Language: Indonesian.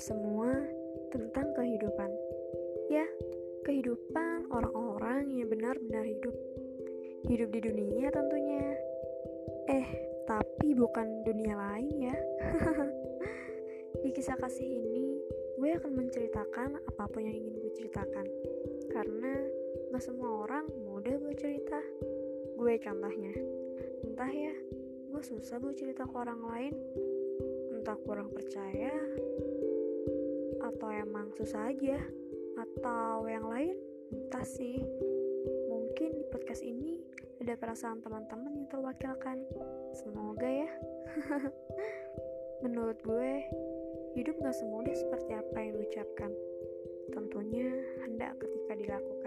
semua tentang kehidupan. Ya, kehidupan orang-orang yang benar-benar hidup. Hidup di dunia tentunya. Eh, tapi bukan dunia lain ya. di kisah kasih ini, gue akan menceritakan apa pun yang ingin gue ceritakan. Karena gak semua orang mudah buat cerita. Gue contohnya. Entah ya, gue susah buat cerita ke orang lain. Entah kurang percaya, atau emang susah aja? Atau yang lain? Entah sih. Mungkin di podcast ini ada perasaan teman-teman yang terwakilkan. Semoga ya. Menurut gue hidup gak semudah seperti apa yang diucapkan. Tentunya hendak ketika dilakukan